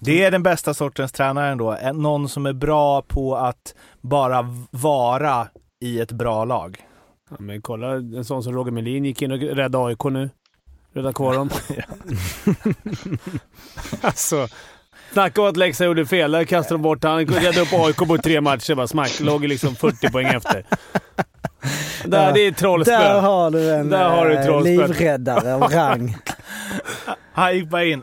Det är den bästa sortens tränare ändå. Någon som är bra på att bara vara i ett bra lag. Ja, men kolla, en sån som Roger Melin gick in och räddade AIK nu. Räddade kvar dem. alltså, snacka om att Leksand gjorde fel. Där kastade de bort Han räddade upp AIK på tre matcher. Bara smack. Låg liksom 40 poäng efter. Där, det är trollspö. Där har du en Där har du eh, livräddare av rang. Han gick bara in.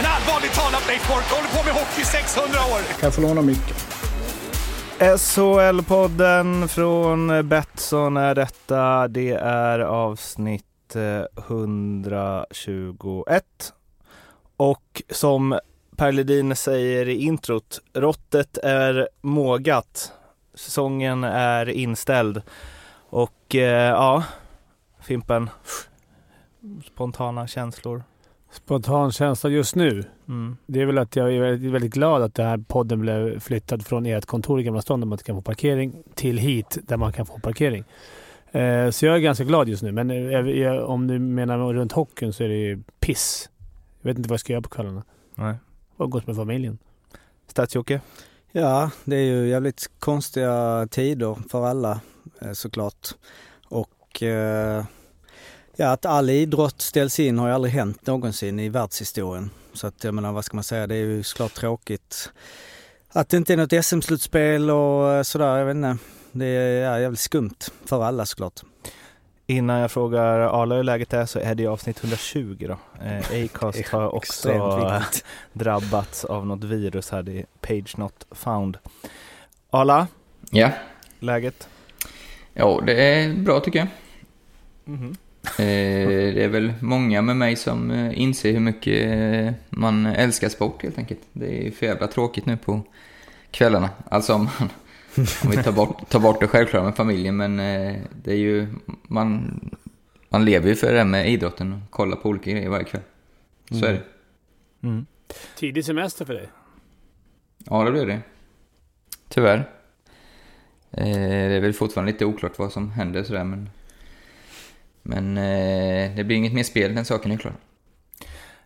En allvarligt talad Leif Boork håller på med hockey i 600 år! Kan jag få låna micken? SHL-podden från Betsson är detta. Det är avsnitt eh, 121. Och som Per Ledin säger i introt, råttet är mågat. Säsongen är inställd. Och eh, ja, Fimpen, spontana känslor. Spontan känsla just nu. Mm. Det är väl att jag är väldigt, väldigt glad att den här podden blev flyttad från ert kontor i Gamla stan där man inte kan få parkering till hit där man kan få parkering. Eh, så jag är ganska glad just nu. Men eh, jag, om du menar runt hockeyn så är det ju piss. Jag vet inte vad jag ska göra på kvällarna. Nej. Och gått med familjen. Stats-Jocke? Ja, det är ju jävligt konstiga tider för alla eh, såklart. Och eh, ja, att all idrott ställs in har ju aldrig hänt någonsin i världshistorien. Så att jag menar, vad ska man säga, det är ju såklart tråkigt att det inte är något SM-slutspel och eh, sådär, jag vet inte. Det är jävligt skumt för alla såklart. Innan jag frågar Arla hur läget är så är det avsnitt 120 då. Eh, Acast har också drabbats av något virus här, det är Page Not Found. Arla? Ja? Läget? Ja, det är bra tycker jag. Mm-hmm. Eh, det är väl många med mig som eh, inser hur mycket eh, man älskar sport helt enkelt. Det är för jävla tråkigt nu på kvällarna. Alltså om man om vi tar bort, tar bort det självklara med familjen, men eh, det är ju, man, man lever ju för det med idrotten och kollar på olika grejer varje kväll. Så mm. är det. Mm. Tidig semester för dig? Ja, det blir det. Tyvärr. Eh, det är väl fortfarande lite oklart vad som händer sådär, men... Men eh, det blir inget mer spel, den saken är klar.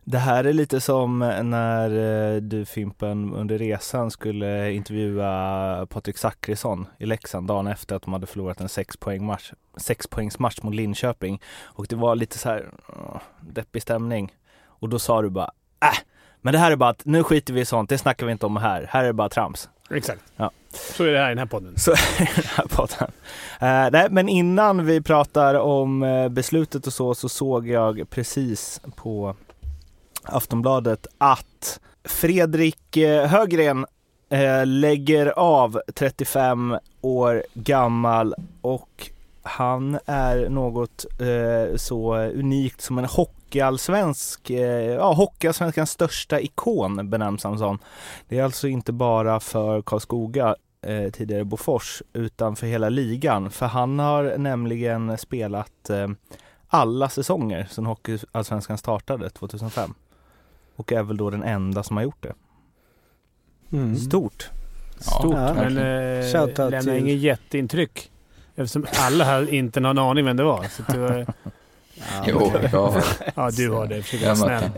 Det här är lite som när eh, du Fimpen under resan skulle intervjua Patrik Zackrisson i Leksand dagen efter att de hade förlorat en sexpoängsmatch sex poängs match mot Linköping. Och det var lite så här deppig stämning. Och då sa du bara äh, men det här är bara att nu skiter vi i sånt, det snackar vi inte om här. Här är det bara trams. Exakt. Ja. Så är det här i den här podden. Så är det i den här podden. Uh, nej, men innan vi pratar om eh, beslutet och så, så såg jag precis på Aftonbladet att Fredrik eh, Högren lägger av 35 år gammal och han är något eh, så unikt som en hockeyallsvensk, eh, ja hockeyallsvenskans största ikon benämns han som. Det är alltså inte bara för Karlskoga eh, tidigare Bofors utan för hela ligan för han har nämligen spelat eh, alla säsonger sedan Hockeyallsvenskan startade 2005 och är väl då den enda som har gjort det. Mm. Stort. Stort, Ja, men eh, lämnar till- inget jätteintryck. Eftersom alla här inte har en aning vem det var. Så det var Jo, jag har ja, du har det. Försöker vara snäll.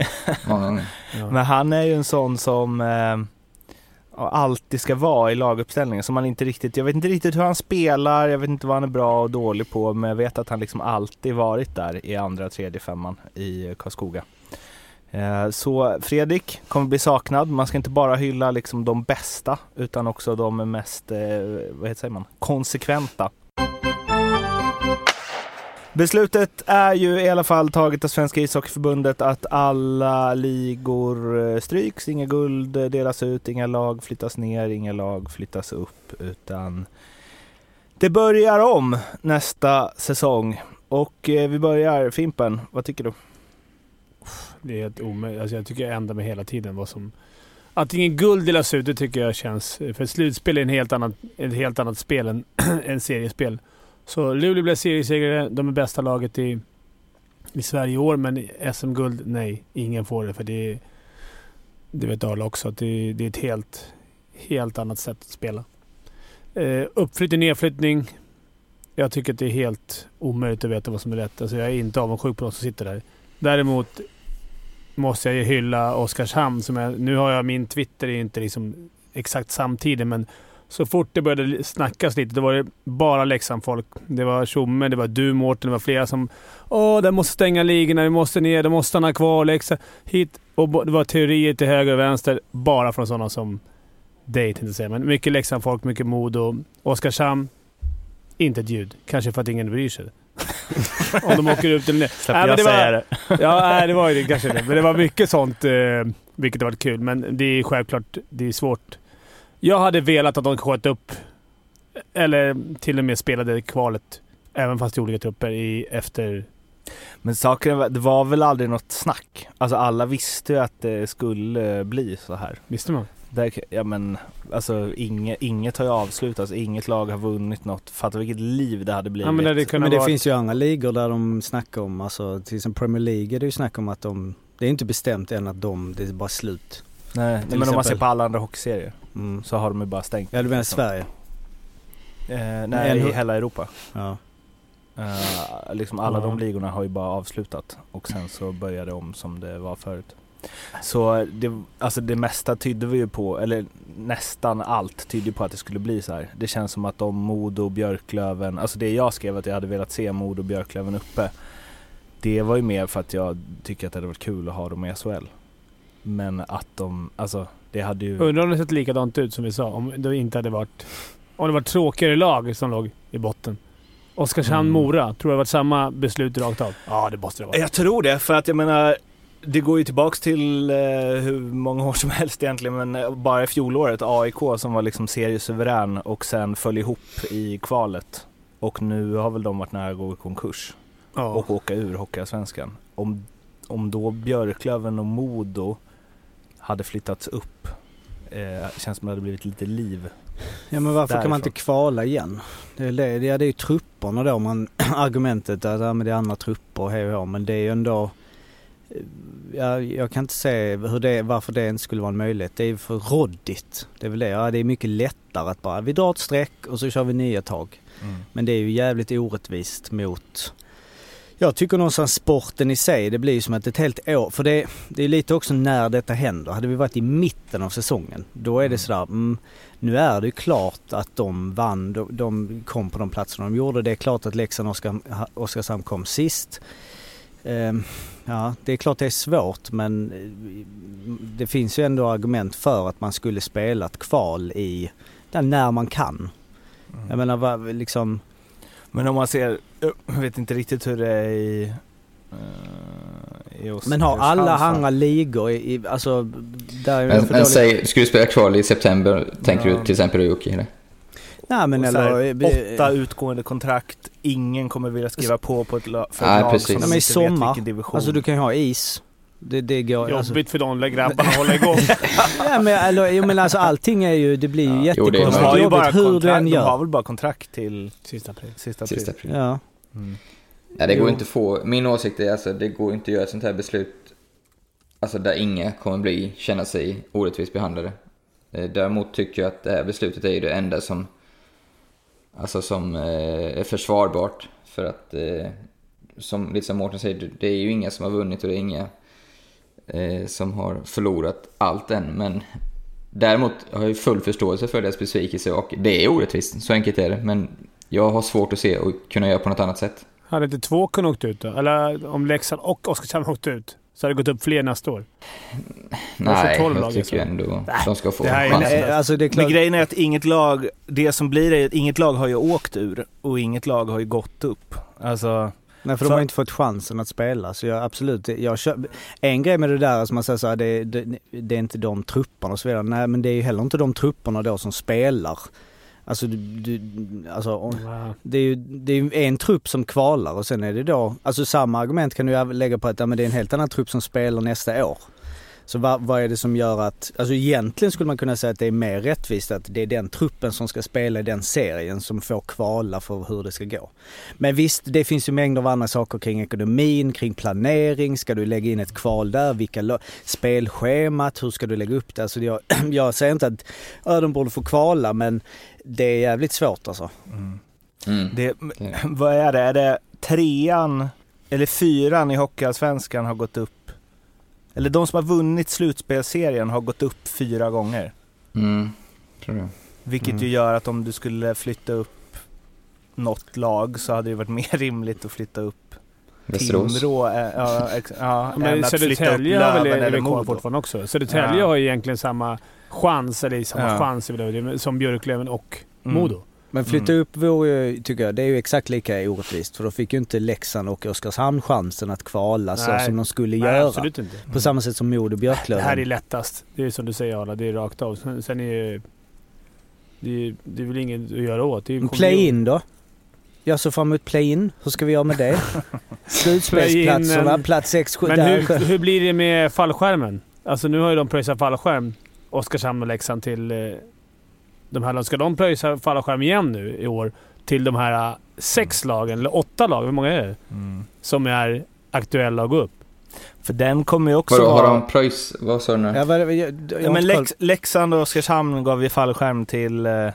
många gånger. Ja. Men han är ju en sån som eh, ja, alltid ska vara i laguppställningen. Som man inte riktigt, jag vet inte riktigt hur han spelar, jag vet inte vad han är bra och dålig på. Men jag vet att han liksom alltid varit där i andra, tredje femman i Karlskoga. Eh, så Fredrik kommer bli saknad. Man ska inte bara hylla liksom de bästa utan också de mest, eh, vad heter säger man, konsekventa. Beslutet är ju i alla fall taget av Svenska ishockeyförbundet att alla ligor eh, stryks, inga guld eh, delas ut, inga lag flyttas ner, inga lag flyttas upp utan det börjar om nästa säsong. Och eh, vi börjar, Fimpen, vad tycker du? Det är helt omöjligt. Alltså jag tycker jag ändrar mig hela tiden vad som... Att ingen guld delas ut, det tycker jag känns... För slutspel är en helt annat, ett helt annat spel än, än seriespel. Så Luleå blev seriesegrare. De är bästa laget i, i Sverige i år, men SM-guld, nej. Ingen får det, för det är... Det vet Arla också, att det, det är ett helt, helt annat sätt att spela. Eh, uppflyttning, nedflyttning. Jag tycker att det är helt omöjligt att veta vad som är rätt. Alltså jag är inte avundsjuk på de som sitter där. Däremot måste jag ju hylla Oskarshamn. Som jag, nu har jag min Twitter, är inte liksom exakt samtidigt, men så fort det började snackas lite, då var det bara Leksand-folk. Det var Tjomme, det var du Mårten, det var flera som Åh, de måste stänga ligorna, vi måste ner, de måste stanna kvar, Leksand. Hit. Och det var teorier till höger och vänster, bara från sådana som dig tänkte säga. Men mycket Leksand-folk, mycket Modo. Oskarshamn, inte ett ljud. Kanske för att ingen bryr sig. Om de åker ut eller ner. Men jag det var- säga det. Ja, nej, det var ju kanske det. Men det var mycket sånt, eh, vilket har varit kul. Men det är självklart, det är svårt. Jag hade velat att de sköt upp, eller till och med spelade kvalet, även fast i olika trupper, i, efter... Men saken var, det var väl aldrig något snack? Alltså alla visste ju att det skulle bli så här. Visste man? Där, ja men, alltså inget, inget har ju avslutats, inget lag har vunnit något. Fatta vilket liv det hade blivit. Ja, men det Men det vara... finns ju andra ligor där de snackar om, alltså till exempel Premier League är det ju snack om att de, det är inte bestämt än att de, det är bara slut. Nej, men om man ser exempel. på alla andra hockeyserier Mm. så har de ju bara stängt. Ja du menar liksom. Sverige? Eh, nej, En- i hela Europa. Ja. Eh, liksom alla Ja. de ligorna har ju bara avslutat och sen så börjar det om som det var förut. Så det, alltså det mesta tydde vi ju på, eller nästan allt tydde på att det skulle bli så här. Det känns som att om Modo, Björklöven, alltså det jag skrev att jag hade velat se Modo, Björklöven uppe. Det var ju mer för att jag tycker att det hade varit kul att ha dem i SHL. Men att de, alltså det hade ju... Undrar om det sett likadant ut som vi sa, om det inte hade varit... Om det var tråkigare lag som låg i botten. Oskarshamn-Mora, tror du det varit samma beslut rakt av? Ja, det måste det vara. Jag tror det, för att jag menar det går ju tillbaks till eh, hur många år som helst egentligen, men eh, bara i fjolåret AIK som var liksom seriesuverän och sen föll ihop i kvalet. Och nu har väl de varit nära att gå i konkurs Ja. och åka ur Hockeyallsvenskan. Om, om då Björklöven och Modo hade flyttats upp, eh, känns som det hade blivit lite liv. Ja men varför kan man Därifrån. inte kvala igen? Det är, det, det är ju trupperna då man, argumentet att ja, men det är andra trupper hej och hå, men det är ju ändå eh, Ja, jag kan inte se hur det, varför det inte skulle vara en möjlighet. Det är för råddigt. Det är väl det. Ja, det är mycket lättare att bara, vi drar ett streck och så kör vi nya tag. Men det är ju jävligt orättvist mot jag tycker någonstans sporten i sig, det blir ju som att ett helt år, för det, det är lite också när detta händer. Hade vi varit i mitten av säsongen, då är det sådär, mm, nu är det ju klart att de vann, de, de kom på de platserna de gjorde. Det är klart att Leksand och Oskar, Oskarshamn kom sist. Ehm, ja, det är klart det är svårt men eh, det finns ju ändå argument för att man skulle spela ett kval i, där när man kan. Jag menar liksom, Men om man ser, jag vet inte riktigt hur det är i, i Os- men har alla andra ligor i, i alltså där Men, men säg, ska du spela kval i september, tänker Ja. du till exempel Ryuki? Eller? Nej men Och så här, eller, åtta utgående kontrakt, ingen kommer vilja skriva på på ett för ett Nej, lag precis. som de men i inte vet sommar, vilken division. alltså du kan ju ha is. Det, det går, alltså, Jobbigt för de där grabbarna att hålla igång. ja, men, eller, jo, men alltså allting är ju, det blir ju Ja, jo, det är- de jättekonstigt har ju jobbigt bara hur du kontrakt, än de har gör. väl bara kontrakt till Sista april. sista april. Sista april. Ja. Mm. Ja, det går Jo. inte att få, min åsikt är alltså det går inte att göra ett sånt här beslut alltså där inga kommer bli, känna sig orättvist behandlade. Eh, Däremot tycker jag att det här beslutet är ju det enda som, alltså som eh, är försvarbart. För att, eh, som lite som Mårten säger, det är ju inga som har vunnit och det är inga som har förlorat allt än. Men däremot har jag full förståelse för deras besvikelse och det är orättvist, så enkelt är det. Men jag har svårt att se och kunna göra på något annat sätt. Hade inte två kunnat åkt ut då? Eller om Leksand och Oskarshamn åkt ut, så hade det gått upp fler nästa år. Nej, 12 jag lag, tycker alltså. ändå Nej, de ska få det här är Alltså det är Men grejen är att inget lag, det som blir är att inget lag har ju åkt ur och inget lag har ju gått upp. Alltså, nej för de för- har inte fått chansen att spela. Så jag absolut, jag kör, en grej med det där som man säger så här, det, det, det är inte de trupperna och så vidare. Nej men det är ju heller inte de trupperna då som spelar. Alltså, du, du, alltså Ja. det är ju det är ju en trupp som kvalar och sen är det då, alltså samma argument kan du lägga på att ja, men det är en helt annan trupp som spelar nästa år. Så vad, vad är det som gör att, alltså egentligen skulle man kunna säga att det är mer rättvist att det är den truppen som ska spela i den serien som får kvala för hur det ska gå. Men visst, det finns ju mängder av andra saker kring ekonomin, kring planering, ska du lägga in ett kval där, vilka spelschemat, hur ska du lägga upp det? Alltså jag, jag säger inte att ja, de borde få kvala men det är jävligt svårt alltså. Mm. Det, vad är det? Är det trean eller fyran i Hockeyallsvenskan har gått upp? Eller de som har vunnit slutspelserien har gått upp fyra gånger. Mm, tror jag. Vilket Mm. ju gör att om du skulle flytta upp något lag så hade det varit mer rimligt att flytta upp Västerås. Timrå. eh, Ja, ex, ja, Men än att flytta upp Södertälje har väl Modo. fortfarande också. Södertälje Ja. har ju egentligen samma chans, eller samma Ja. chans som Björklöven och Mm. Modo. Men flytta Mm. upp vore ju, tycker jag, det är ju exakt lika orättvist. För då fick ju inte Leksand och Oskarshamn chansen att kvala så som de skulle Nej, göra. absolut inte. På samma sätt som Modo och Det här är lättast. Det är som du säger Arla, det är rakt av. Sen, sen är ju- det, är- det är väl inget att göra åt. Play-in då? Jag såg fram emot play-in. Hur ska vi göra med det? Slutspelsplatserna, Play-in, plats 6, 7, Men hur, hur blir det med fallskärmen? Alltså nu har ju de pröjsat fallskärm, Oskarshamn och Leksand till eh, de här lagen. Ska de pröjsa fallskärm igen nu i år till de här eh, sex lagen, eller åtta lag, hur många är det? Mm. Som är aktuella att gå upp. För den kommer ju också Vadå, har de pröjs... Vad sa du nu? Ja, vad, jag, jag, jag Ja, men. Lex, Leksand och Oskarshamn gav ju fallskärm till eh,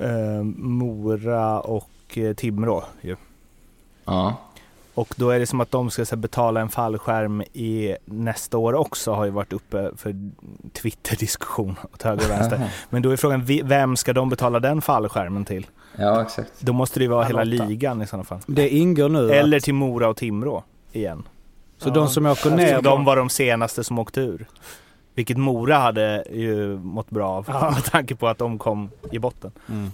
eh, Mora och eh, Timrå ju. Ja. Och då är det som att de ska här, betala en fallskärm i nästa år också har ju varit uppe för Twitter-diskussion åt höger och vänster. Men då är frågan, vem ska de betala den fallskärmen till? Ja, exakt. Då måste det ju vara hela ligan i sådana fall. Det ingår nu Eller att, till Mora och Timrå igen. Så de som åker ner... De var de senaste som åkte ur. Vilket Mora hade ju mått bra av Ja. med tanke på att de kom i botten. Mm.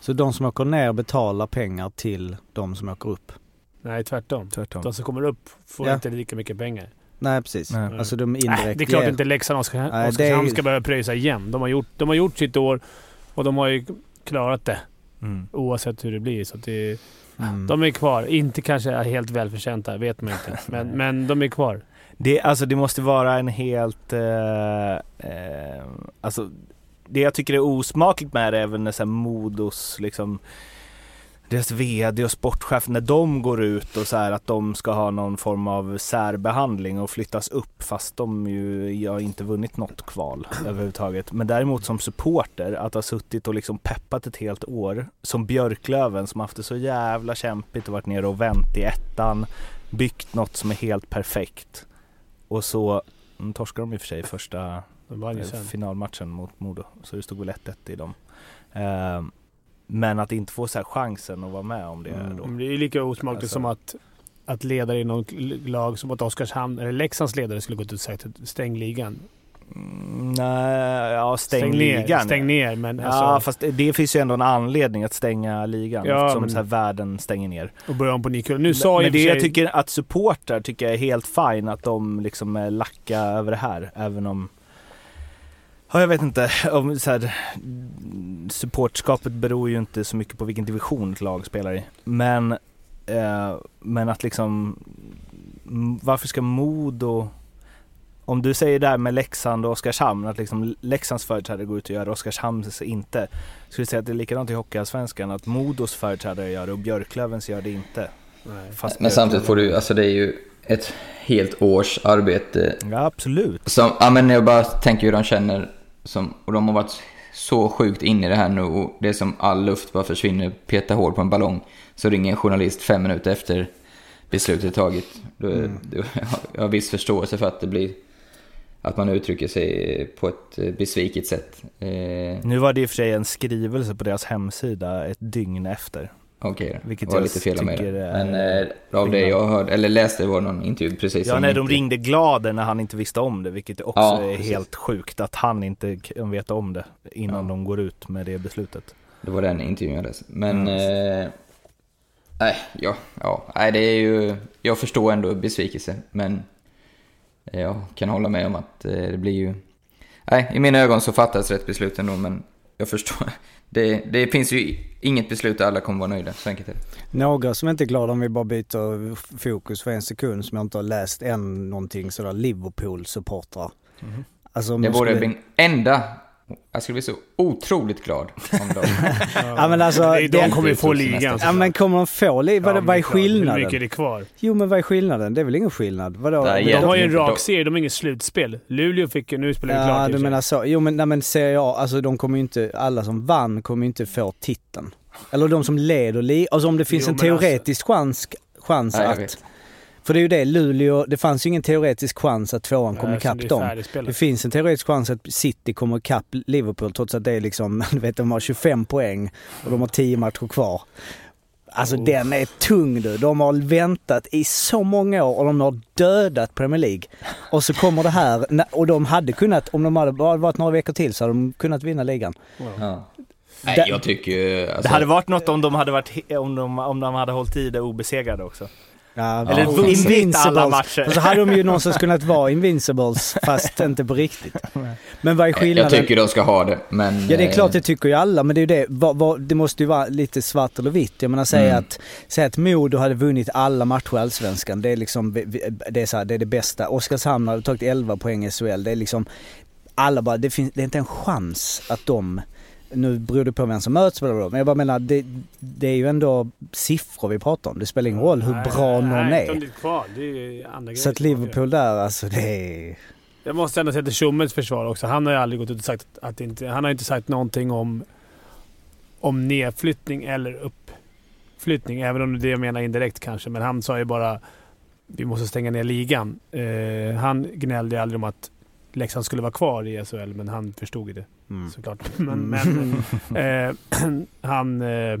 Så de som åker ner betalar pengar till de som åker upp? Nej, tvärtom. Tvärtom. De som kommer upp får Ja. inte lika mycket pengar. Nej precis. Nej. Alltså de indirekt Nej, det är klart ger- inte Leksand och Oskar- Oskarshamn det är- ska börja pröjsa igen. De har, gjort, de har gjort sitt år och de har ju klarat det Mm. oavsett hur det blir. Så att det, Mm. de är kvar. Inte kanske helt välförtjänta, vet man inte. Men, men de är kvar. Det, alltså, det måste vara en helt... Eh, eh, alltså, det jag tycker är osmakligt med det är väl när Modos liksom deras VD och sportchef, när de går ut och så här att de ska ha någon form av särbehandling och flyttas upp fast de ju jag har inte vunnit något kval överhuvudtaget. Men däremot som supporter, att ha suttit och liksom peppat ett helt år som Björklöven som haft det så jävla kämpigt och varit nere och vänt i ettan, byggt något som är helt perfekt. Och så mm, torskar de i och för sig första eh, finalmatchen mot Modo. Så det stod väl 1-1 i dem. Eh, men att inte få så här chansen att vara med om det Mm. då. Det är ju lika osmakligt Alltså- som att, att ledare i något lag som att Oskarshamn, eller Leksands ledare skulle gått ut och sagt stäng ligan. Mm, nej, ja stäng, ner, ligan. Stäng ner, men Ja, alltså, fast det, finns ju ändå en anledning att stänga ligan Ja, eftersom men- så här världen stänger ner. och börja om på ny. Nu sa men men det för jag sig- tycker att supportrar tycker jag är helt fine att de liksom är lacka över det här även om Ja, jag vet inte. Om så här, supportskapet beror ju inte så mycket på vilken division ett lag spelar i. Men, eh, men att liksom, varför ska Modo, om du säger där med Leksand och Oskarshamn, att liksom Leksands företrädare går ut och gör det, Oskarshamns inte. Skulle säga att det är likadant i Hockeyallsvenskan, att Modos företrädare gör det och Björklövens gör det inte. Men samtidigt får du, alltså det är ju ett helt års arbete Ja, absolut. Som, ja men jag bara tänker hur de känner, som, och de har varit så sjukt in i det här nu och det är som all luft bara försvinner, petar hål på en ballong. Så ringer en journalist fem minuter efter beslutet är taget. Då, då, jag har viss förståelse för att det blir, att man uttrycker sig på ett eh, besviket sätt. Eh, Nu var det i och för sig en skrivelse på deras hemsida ett dygn efter. Okej, Vilket det var jag lite fel av mig Men eh, av det jag hörde, eller läste var någon intervju precis Ja, när de inte- ringde Glader när han inte visste om det, vilket också Ja, är precis. helt sjukt att han inte kan veta om det innan Ja. de går ut med det beslutet. Det var den intervjun jag läste. Men... Ja. Eh, nej, ja, ja. Nej, det är ju... Jag förstår ändå besvikelse, men... Jag kan hålla med om att eh, det blir ju... Nej, i mina ögon så fattas rätt beslut ändå, men... jag förstår. Det, det finns ju inget beslut där alla kommer vara nöjda, så enkelt är det. Några som inte är glada om vi bara byter fokus för en sekund som jag inte har läst än någonting sådär Liverpool-supportrar. Mhm. Alltså Det de vore skulle- min enda... Jag skulle bli så otroligt glad om de... Ja men alltså, de den- kommer ju få ligan. Ja men kommer de få liv? Vad, Ja, vad är klart. Hur skillnaden? mycket är det kvar? Jo men vad är skillnaden? Det är väl ingen skillnad? Vadå? Nej, De har ju en rak serie, de har inget slutspel. Luleå fick ju, nu spelar klart Ja och du menar så. Jo men, nej, men Serie A, alltså de kommer ju inte, alla som vann kommer ju inte få titeln. Eller de som leder ligan. Alltså om det finns Jo, en alltså- teoretisk chans, chans Nej, att... För det är ju det, Luleå, det fanns ju ingen teoretisk chans att tvåan kom Nej, ikapp dem. Det finns en teoretisk chans att City kommer ikapp Liverpool trots att det är liksom, du vet de har 25 poäng och de har 10 matcher kvar. Alltså Oh. den är tung du. De har väntat i så många år och de har dödat Premier League. Och så kommer det här och de hade kunnat, om de hade bara varit några veckor till så hade de kunnat vinna ligan. Ja. Nej, jag tycker. Alltså, Det hade varit något om de hade, varit, om de, om de hade hållit i det obesegrade också. Ja, Eller och vunnit Invincibles. alla matcher. Och så hade de ju någonstans kunnat vara Invincibles fast inte på riktigt. Men vad är skillnaden? jag tycker de ska ha det, men... Ja det är eh, klart det tycker ju alla men det är ju det, vad, vad, det måste ju vara lite svart eller vitt. Jag menar säga Mm. att, säga att Modo hade vunnit alla matcher i Allsvenskan. Det är liksom, det är, så här, det är det bästa. Oskarshamn hade tagit 11 poäng i SHL. Det är liksom, alla bara, det, finns, det är inte en chans att de, nu beror det på vem som möts bla, bla, men jag bara menar det, det är ju ändå siffror vi pratar om. Det spelar ingen roll hur Nej, bra någon nej, är. är kvar. Det är andra Så att. Liverpool där, alltså det är... Jag måste ändå säga till Tjommels försvar också. Han har ju aldrig gått ut och sagt att inte... Han har inte sagt någonting om, om nedflyttning eller uppflyttning. Även om det är det jag menar indirekt kanske. Men han sa ju bara vi måste stänga ner ligan. Eh, han gnällde aldrig om att Leksand skulle vara kvar i SHL, men han förstod ju det Mm. såklart. Men, men eh, han... Eh,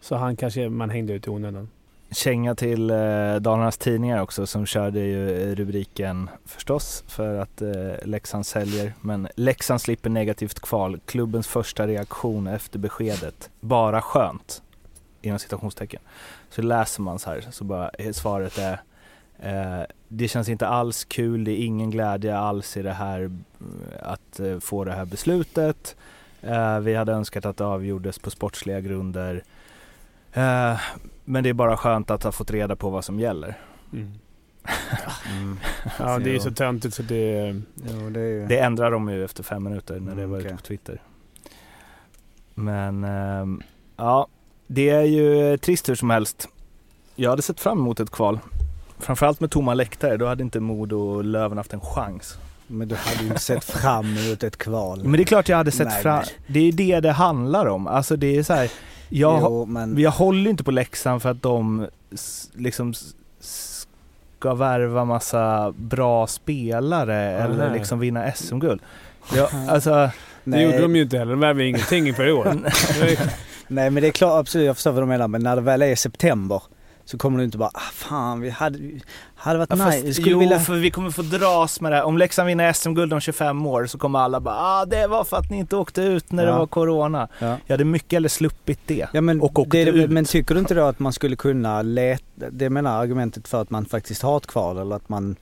så han kanske man hängde ut i onödan. Känga till eh, Dalarnas Tidningar också som körde ju rubriken förstås för att eh, Leksand säljer. Men Leksand slipper negativt kval. Klubbens första reaktion efter beskedet. Bara skönt. Inom citationstecken. Så läser man så här så bara eh, svaret är det känns inte alls kul, det är ingen glädje alls i det här eh, att eh, få det här beslutet. Eh, vi hade önskat att det avgjordes på sportsliga grunder. Eh, men det är bara skönt att ha fått reda på vad som gäller. Mm. Mm. Ja, det är så töntigt så det... Jo, det är ju... Det ändrar de ju efter fem minuter när det Mm, var ute på Twitter. Men ehm, ja, det är ju trist hur som helst. Jag hade sett fram emot ett kval. Framförallt med tomma läktare, då hade inte Modo och Löven haft en chans. Men du hade ju inte sett fram emot ett kval. Men det är klart jag hade sett Nej, fram, det är det det handlar om. Alltså det är så här, jag, Jo, men... jag håller inte på Leksand för att de liksom ska värva massa bra spelare eller Nej. liksom vinna SM-guld. Ja, alltså, Det gjorde de ju inte heller. De värvade ingenting inför i år. Nej men det är klart, absolut jag förstår vad du menar. Men när det väl är september så kommer du inte bara, ah, fan vi hade, hade varit Ja, nice. fast, Vi skulle jo, vilja... för vi kommer få dras med det här. Om Leksand vinner SM-guld om 25 år så kommer alla bara ah, det var för att ni inte åkte ut när det Ja. var Corona. Ja. Jag hade mycket eller sluppit det. Ja, men, och åkte det, ut. men tycker du inte då att man skulle kunna leta, det menar argumentet för att man faktiskt har ett kval eller att man...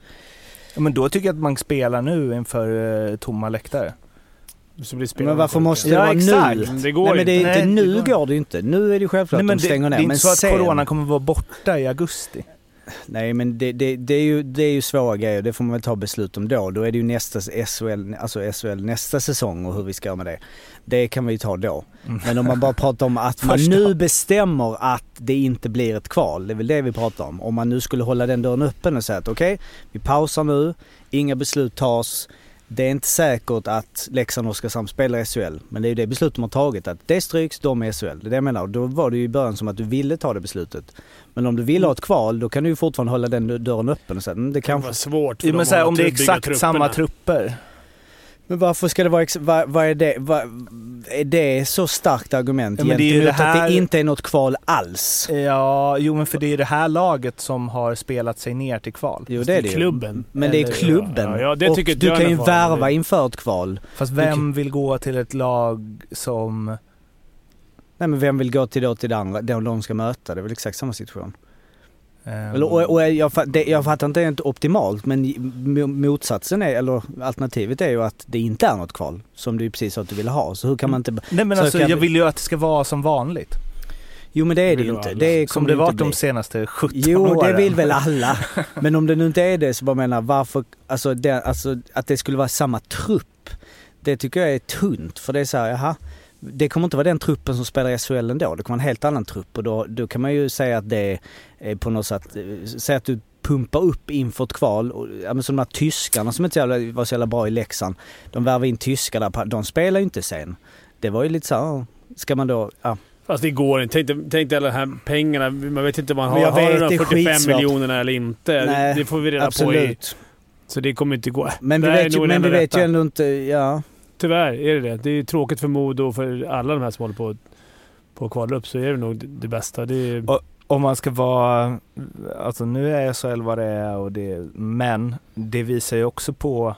Ja, men då tycker jag att man spelar nu inför eh, tomma läktare. Så blir spelarna Men varför måste det Ja, vara exakt. nu? Det går Nej men det är inte. Nej, nu det går- går det ju inte. Nu är det ju självklart Nej, men de det, stänger det ner. är men inte så att sen, Corona kommer vara borta i augusti. Nej men det, det, det, är ju, det är ju svåra grejer, det får man väl ta beslut om då. Då är det ju nästa SHL, alltså SHL nästa säsong och hur vi ska göra med det. Det kan vi ju ta då. Mm. Men om man bara pratar om att man nu bestämmer att det inte blir ett kval, det är väl det vi pratar om. Om man nu skulle hålla den dörren öppen och säga att okej, vi pausar nu, inga beslut tas. Det är inte säkert att Leksand och Oskarshamn spelar SHL, men det är ju det beslutet de har tagit att det stryks, de är SHL. Det är det jag menar. Då var det ju i början som att du ville ta det beslutet. Men om du vill ha ett kval, då kan du ju fortfarande hålla den dörren öppen och säga mm, det Det kan vara svårt för Jo, men så här, att om det är exakt trupperna. samma trupper. Men varför ska det vara, ex- vad, vad är det, vad, är det så starkt argument Ja, men det är ju gentemot det här- att det inte är något kval alls? Ja, jo men för det är det här laget som har spelat sig ner till kval. Jo det är det ju. Klubben. Men det är klubben. Ja, ja, det och du kan ju värva inför ett kval. Fast vem vill gå till ett lag som... Nej men vem vill gå till då till det andra, då de ska möta? Det är väl exakt samma situation. Eller, och, och jag, det, jag fattar inte rent optimalt men mo- motsatsen är, eller alternativet är ju att det inte är något kval. Som du precis sa att du ville ha. Så hur kan man inte... Nej men Så alltså kan- jag vill ju att det ska vara som vanligt. Jo men det är det ju inte. Det Som kommer det inte varit de senaste 17 Jo, åren. det vill väl alla. Men om det nu inte är det så bara menar varför, alltså, det, alltså att det skulle vara samma trupp. Det tycker jag är tunt för det är så här, jaha. Det kommer inte vara den truppen som spelar i SHL ändå. Det kommer vara en helt annan trupp och då, då kan man ju säga att det är på något sätt, eh, säg att du pumpar upp inför ett kval. Och, ja, som de här tyskarna som inte var så jävla bra i Leksand. De värvade in tyskar där, de spelar ju inte sen. Det var ju lite så här, ska man då, ja. Fast det går inte. Tänk, dig- tänk dig alla de här pengarna. Man vet inte om man har, jag har vet, de det är 45 skitsvårt. miljonerna eller inte. Nej, det får vi reda på i... Absolut. Så det kommer inte gå. Men vi vet, ju, men vi vet ju ändå inte, ja. Tyvärr är det det. Det är tråkigt för Modo och för alla de här som håller på på att kvala upp så är det nog det, bästa. Det är, Och- Om man ska vara, alltså nu är SHL vad det är och det, men det visar ju också på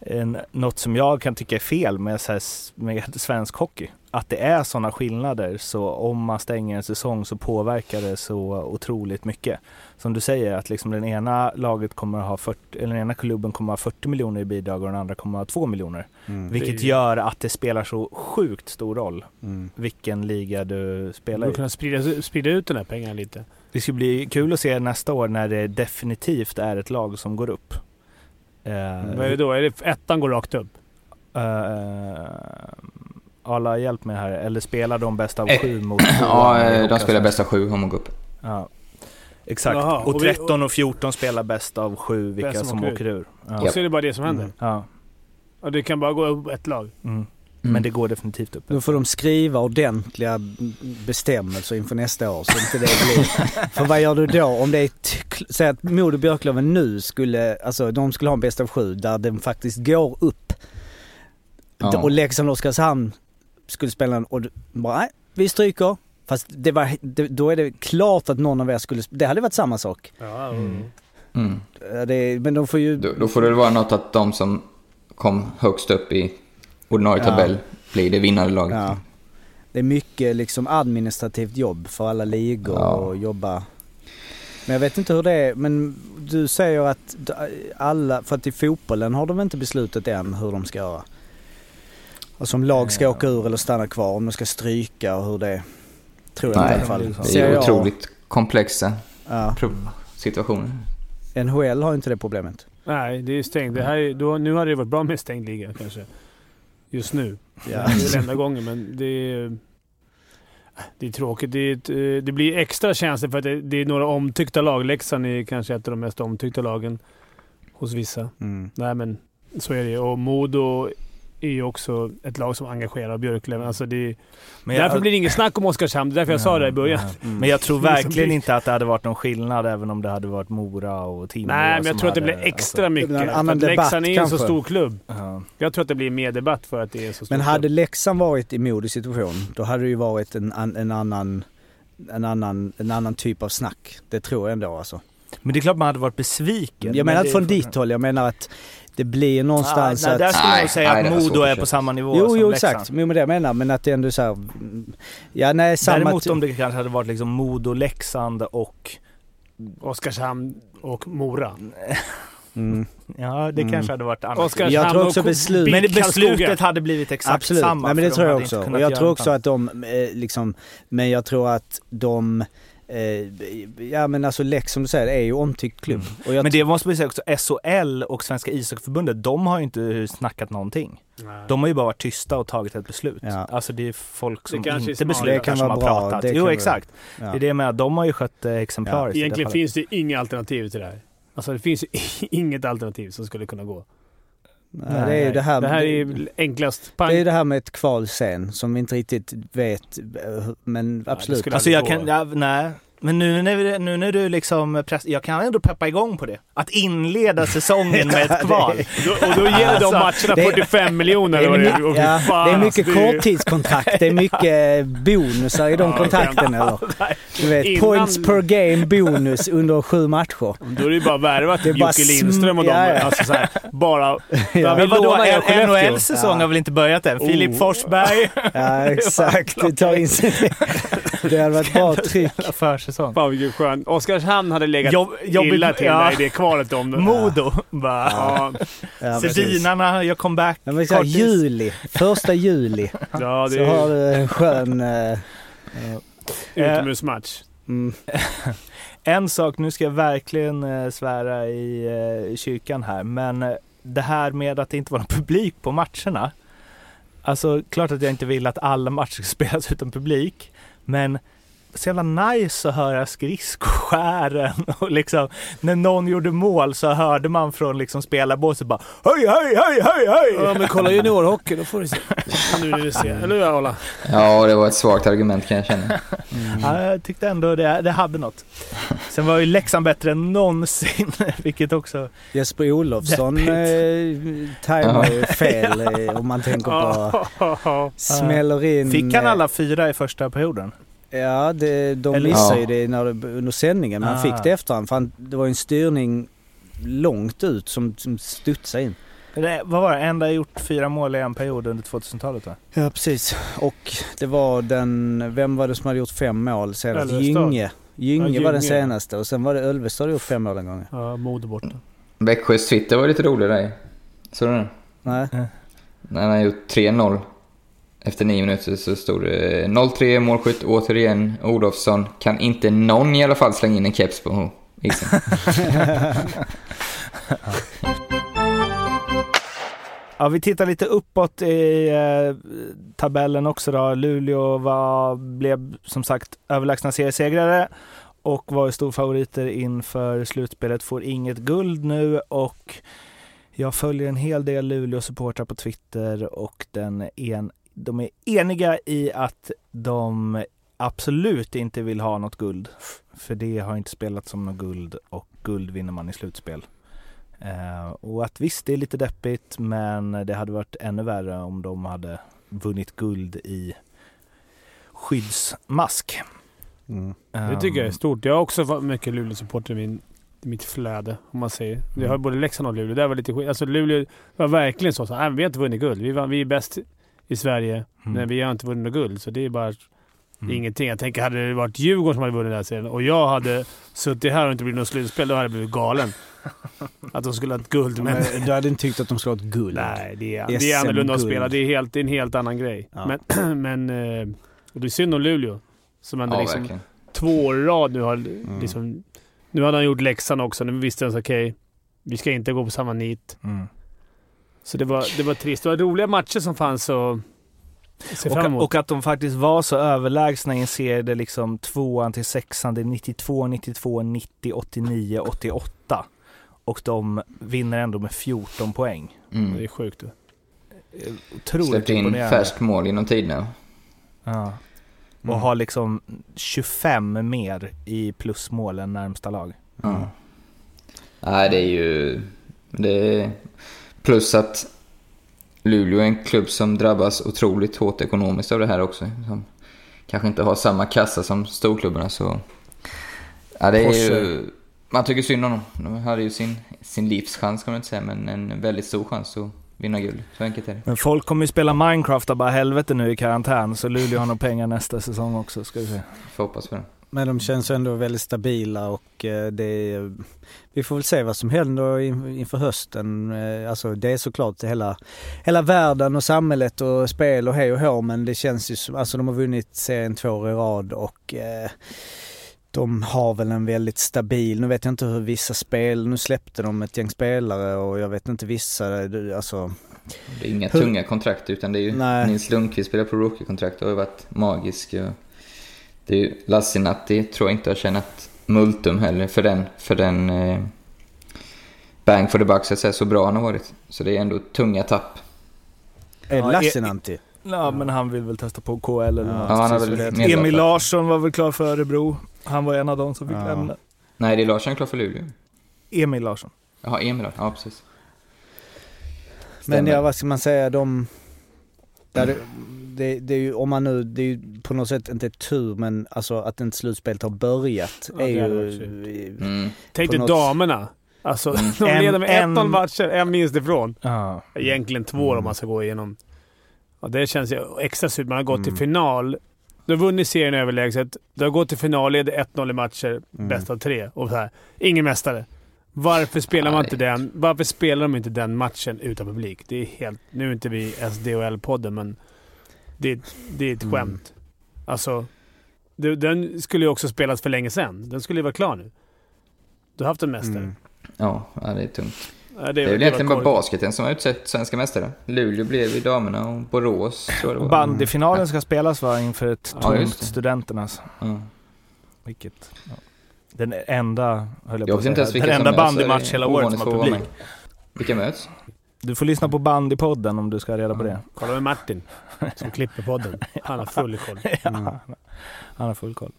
en, något som jag kan tycka är fel med, så här, med svensk hockey. Att det är sådana skillnader så om man stänger en säsong så påverkar det så otroligt mycket. Som du säger att liksom den ena laget kommer att ha 40, eller den ena klubben kommer att ha 40 miljoner i bidrag och den andra kommer att ha 2 miljoner. Mm. Vilket gör att det spelar så sjukt stor roll Mm. vilken liga du spelar i. kunna sprida, sprida ut den här pengarna lite. Det ska bli kul att se nästa år när det definitivt är ett lag som går upp. Eh, Vad är det då? Är det ettan går rakt upp? eh, alla hjälp mig här. Eller spelar de bästa av Eh, sju mot Ja, i eh, de spelar Hockeyallsvenskan? bästa sju om de går upp. Ja. Exakt. Jaha, och och vi- 13 och 14 spelar bäst av sju vilka som som åker åker ur. Ja. Och så är det bara det som händer. Mm. Ja. Och det kan bara gå upp ett lag. Mm. Mm. Men det går definitivt upp. Då får de skriva ordentliga bestämmelser inför nästa år så inte det blir... För vad gör du då om det är... Säg att Modo Björklöven nu skulle, alltså de skulle ha en bäst av sju där den faktiskt går upp. Ja. Och Leksand och Oskarshamn skulle spela en och du bara nej, vi stryker. Fast det var, det, då är det klart att någon av er skulle, det hade varit samma sak. Ja, Mm. Mm. Det, men de får ju... Då, då får det vara något att de som kom högst upp i ordinarie Ja. tabell blir det vinnande laget. Ja. Det är mycket liksom administrativt jobb för alla ligor Ja. och jobba. Men jag vet inte hur det är. Men du säger att alla, för att i fotbollen har de inte beslutat än hur de ska göra. Alltså om lag ska Ja. åka ur eller stanna kvar, om de ska stryka och hur det Tror jag Nej, i alla fall. det är otroligt komplexa Ja. situationer. NHL har inte det problemet. Nej, det är stängt. Det här är, då, nu hade det varit bra med stängd liga kanske. Just nu. Ja. Det är väl enda gången, men det är... Det är tråkigt. Det, är ett, eh, det blir extra känsligt för att det, det är några omtyckta lag. Leksand är kanske ett av de mest omtyckta lagen hos vissa. Mm. Nej, men så är det Och Modo är ju också ett lag som engagerar Björklöven. Alltså det, Men jag- därför blir det inget snack om Oskarshamn. Det är därför jag sa det i början. Nej. Mm. Men jag tror Det är som verkligen inte att det hade varit någon skillnad även om det hade varit Mora och Timrå Nej, men jag tror att det blir extra alltså, mycket. Det blir en För att Leksand debatt är en så stor klubb. ja. Jag tror att det blir mer debatt för att det är så stor Men hade klubb. Leksand varit i Modis situation, då hade det ju varit en, en, annan, en, annan, en annan typ av snack. Det tror jag ändå alltså. Men det är klart man hade varit besviken. Jag men menar inte från ditt håll, jag menar att det blir Ah, någonstans nej, att... där skulle Nej, säga nej, att Modo att är på samma nivå Jo, som jo Leksand. exakt. Jo men det jag menar, men att det ändå är så här, Ja nej, samma... Däremot om det kanske hade varit liksom Modo, Leksand och... Oskarshamn och Mora. Mm. Ja, det Mm. kanske hade varit annat. Oskarshamn Jag tror också och beslut- Men beslutet hade blivit exakt Absolut, samma. nej, men det tror jag också. Och jag tror också att de eh, liksom, men jag tror att de, eh, ja men alltså Lex som du säger är ju omtyckt klubb. Och jag Men det måste man säga också, SHL och Svenska ishockeyförbundet, de har ju inte snackat någonting. De har ju bara varit tysta och tagit ett beslut. Ja. Alltså det är folk som Det är inte beslutar Det som har bra, pratat. det Jo exakt. ja. Det är det med att de har ju skött det exemplariskt. det Egentligen fallet. finns det inga alternativ till det här. Alltså det finns ju inget alternativ som skulle kunna gå. Nej, det är ju det här, Det här är enklast. Pang. det är det här med ett kval sen som vi inte riktigt vet, eh, men absolut. skulle- Alltså jag kan, gå. ja, nej. Men nu när, vi- nu när du liksom, press, jag kan ändå peppa igång på det. Att inleda säsongen med ett kval. Då, och då ger Alltså, de matcherna det- 45 miljoner. Det eller är, vad det är. my- Och fy ja, fan, det är alltså, mycket det är ju- korttidskontrakt, det är mycket bonusar i de kontrakten eller? Du vet, Innan- points per game bonus under sju matcher. Då är det ju bara värvat Det Jocke Lindström och de. ja, ja. Alltså så här, bara... Ja. vi Men vadå. NHLs säsong Ja. har väl inte börjat än? Filip Oh. Forsberg. Ja exakt, det tar in sig. Det hade varit bra tryck. För säsong. Fan vilken skön. Oskarshamn hade legat Jobb, jobbigt, illa till ja. i det kvalet om... Modo bara. Ja, Ja. Sedinarna gör comeback. Ja, men så här, juli, första juli. ja det Så har är du en skön... eh, utomhusmatch. mm, En sak, nu ska jag verkligen eh, svära i kyrkan här, men det här med att det inte var någon publik på matcherna. Alltså klart att jag inte vill att alla matcher ska spelas utan publik, men så jävla nice att höra skridskoskären och liksom när någon gjorde mål så hörde man från liksom spelarbåset bara hej, hej, hej, hej, hej! Ja men kolla juniorhockey, då får du se. Nu när du ser. Eller hur Ola? Ja, det var ett svagt argument kan jag känna. mm. Ja, jag tyckte ändå det, det hade något. Sen var ju Leksand bättre än någonsin, vilket också... Jesper Olofsson eh, tajmar ju fel eh, om man tänker på... Smäller in... Fick han eh, alla fyra i första perioden? Ja, det, de Eller- missade Ja. ju det när under sändningen. Men han Ah. fick det efterhand. För han, det var en styrning långt ut som, som studsade in. Det, vad var det? Enda gjort fyra mål i en period under 2000-talet va? Ja, precis. Och det var den... Vem var det som hade gjort fem mål senast? Gynge. Gynge Ja, var den senaste och sen var det Ölvestad som gjort fem mål en gång. Ja, Modo borta. Växjös Twitter var lite rolig där. Såg du den? Nej. När han har gjort 3-0 efter nio minuter så stod det 0-3 målskytt återigen Olofsson. Kan inte någon i alla fall slänga in en keps på isen? Ja, vi tittar lite uppåt i eh, tabellen också då. Luleå var, blev som sagt överlägsna seriesegrare och var storfavoriter inför slutspelet. Får inget guld nu och jag följer en hel del Luleå-supportrar på Twitter och den en, de är eniga i att de absolut inte vill ha något guld. För det har inte spelat som något guld och guld vinner man i slutspel. Eh, och att visst, det är lite deppigt men det hade varit ännu värre om de hade vunnit guld i skyddsmask. Mm. Det tycker jag är stort. Jag har också varit mycket Luleå-supporter i min, i mitt flöde, om man säger. Vi har både Leksand och Luleå. Det var lite skit. Alltså Luleå var verkligen så. så nej, vi har inte vunnit guld. Vi, var, vi är bäst i Sverige, Mm. men vi har inte vunnit något guld. Så det är bara Mm. ingenting. Jag tänker, hade det varit Djurgården som hade vunnit den här serien och jag hade suttit här och inte blivit något slutspel, då hade jag blivit galen. Att de skulle ha ett guld, men... Men du hade inte tyckt att de skulle ha ett guld? Nej, det är, det är annorlunda att spela. Det är, helt, det är en helt annan grej. Ja. Men, men eh, och det är synd om Luleå. Som ändå Ja, liksom verkligen. två år i rad nu har Mm. liksom... Nu hade han gjort läxan också. Nu visste han så okej, vi ska inte gå på samma nit. Mm. Så det var, det var trist. Det var roliga matcher som fanns att se fram Och, emot. och att de faktiskt var så överlägsna i en serie där liksom tvåan till sexan, det är 92, 92, 90, 89, 88. Och de vinner ändå med 14 poäng. Det Mm. är sjukt. Eh, Otroligt Släppte in färskt mål inom tiden. Ja. Och Mm. har liksom 25 mer i plusmål än närmsta lag. Ja. Nej, det är ju... Det är, plus att Luleå är en klubb som drabbas otroligt hårt ekonomiskt av det här också. Som kanske inte har samma kassa som storklubbarna så... Ja, det är ju... Man tycker synd om dem. De hade ju sin, sin livschans kan man inte säga, men en väldigt stor chans att vinna guld. Så enkelt är det. Men folk kommer ju spela Minecraft av bara helvete nu i karantän, så Luleå har nog pengar nästa säsong också, ska vi se. Får hoppas på det. Men de känns ändå väldigt stabila och eh, det är, vi får väl se vad som händer in- inför hösten. Eh, Alltså det är såklart hela, hela världen och samhället och spel och hej och hå men det känns ju som, alltså de har vunnit serien två år i rad och eh, de har väl en väldigt stabil, nu vet jag inte hur vissa spel, nu släppte de ett gäng spelare och jag vet inte vissa, alltså Det är inga Hur- tunga kontrakt utan det är ju Nej. Nils Lundqvist spelar på rookie-kontrakt och har varit magisk. och Det är ju Lassinatti tror jag inte har tjänat multum heller för den, för den eh, bang for the buck så att säga, så bra han har varit. Så det är ändå tunga tapp. är Ja, Lassinantti? Ja, men han vill väl testa på KL eller Ja, något. Ja, han väl Emil Larsson var väl klar för Örebro. Han var en av dem som fick Ja. lämna. Nej, det är Larsson klar för Luleå. Emil Larsson. Jaha, Emil Larsson. Ja, precis. Men Stämmer. ja, vad ska man säga, de... Ja, det, det, det är ju, om man nu, det är ju på något sätt inte tur men alltså att inte slutspelet har börjat Ja, är ju... Mm. Tänk dig något- damerna. Alltså, Mm. de En- leder med en- 1-0 matcher, en minst ifrån. Ja. Egentligen två Mm. om man ska gå igenom. Ja, det känns ju extra surt. Man har gått till Mm. final Du har vunnit serien överlägset. Du har gått till final, leder 1-0 i matcher, Mm. bäst av tre. Och så här. Ingen mästare. Varför spelar man inte den? Varför spelar de inte den matchen utan publik? Det är helt... Nu är inte vi SDHL-podden, men det, det är ett Mm. skämt. Alltså, det, den skulle ju också spelas för länge sedan. Den skulle ju vara klar nu. Du har haft en mästare. Mm. Ja, ja, det är tungt. Ja, Det är var- väl egentligen bara basketen som har utsett svenska mästare. Luleå blev ju damerna och Borås tror jag det var. Bandyfinalen ska spelas va, inför ett Ja, tomt det. Studenternas. Ja. Vilket... Ja. Den enda, höll jag Jag på vet inte ens att säga, den enda bandymatch hela året som har publik. med. Vilka möts? Du får lyssna på Bandypodden om du ska ha reda på det. Kolla med Martin, som klipper podden. Han har full koll. ja, han har full koll.